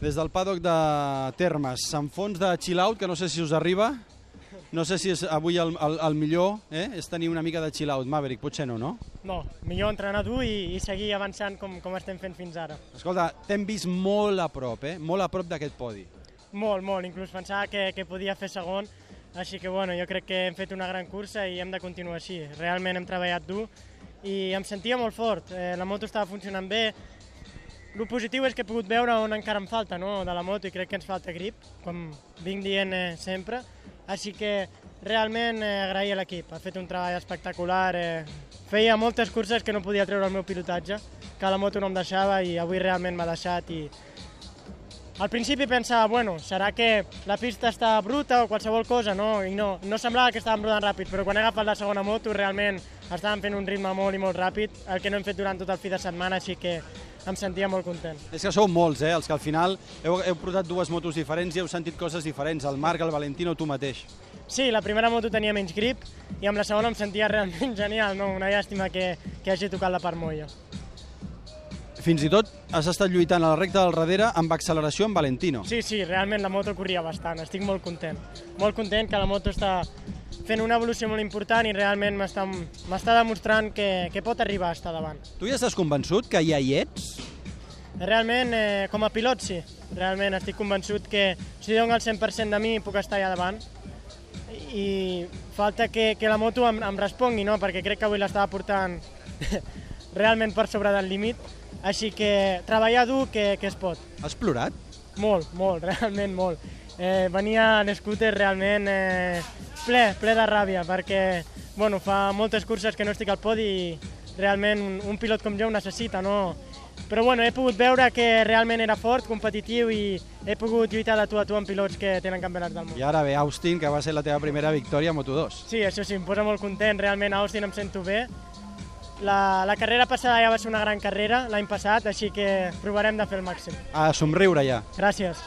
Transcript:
des del paddock de Termes, amb fons de chill out, que no sé si us arriba, no sé si és avui el, el, el millor, eh? és tenir una mica de chill out, Maverick, potser no, no? No, millor entrenar dur i, i seguir avançant com, com estem fent fins ara. Escolta, t'hem vist molt a prop, eh? molt a prop d'aquest podi. Molt, molt, inclús pensava que, que podia fer segon, així que bueno, jo crec que hem fet una gran cursa i hem de continuar així. Realment hem treballat dur i em sentia molt fort, eh, la moto estava funcionant bé, el positiu és que he pogut veure on encara em falta no? de la moto i crec que ens falta grip, com vinc dient eh, sempre. Així que realment eh, agrair a l'equip, ha fet un treball espectacular. Eh, feia moltes curses que no podia treure el meu pilotatge, que la moto no em deixava i avui realment m'ha deixat i al principi pensava, bueno, serà que la pista està bruta o qualsevol cosa, no? I no, no semblava que estàvem rodant ràpid, però quan he agafat la segona moto realment estàvem fent un ritme molt i molt ràpid, el que no hem fet durant tot el fi de setmana, així que em sentia molt content. És que sou molts, eh, els que al final heu, heu portat dues motos diferents i heu sentit coses diferents, el Marc, el Valentino, tu mateix. Sí, la primera moto tenia menys grip i amb la segona em sentia realment genial, no? una llàstima que, que hagi tocat la part molla. Fins i tot has estat lluitant a la recta del darrere amb acceleració amb Valentino. Sí, sí, realment la moto corria bastant, estic molt content. Molt content que la moto està fent una evolució molt important i realment m'està demostrant que, que pot arribar a estar davant. Tu ja estàs convençut que ja hi ets? Realment, eh, com a pilot, sí. Realment estic convençut que si dono el 100% de mi puc estar allà davant i falta que, que la moto em, em respongui, no? perquè crec que avui l'estava portant realment per sobre del límit així que treballar dur que, que es pot. Has plorat? Molt, molt, realment molt. Eh, venia en scooter realment eh, ple, ple de ràbia, perquè bueno, fa moltes curses que no estic al podi i realment un, un pilot com jo ho necessita, no? Però bueno, he pogut veure que realment era fort, competitiu i he pogut lluitar de tu a tu amb pilots que tenen campionats del món. I ara ve Austin, que va ser la teva primera victòria a Moto2. Sí, això sí, em posa molt content, realment a Austin em sento bé la, la carrera passada ja va ser una gran carrera l'any passat, així que provarem de fer el màxim. A somriure ja. Gràcies.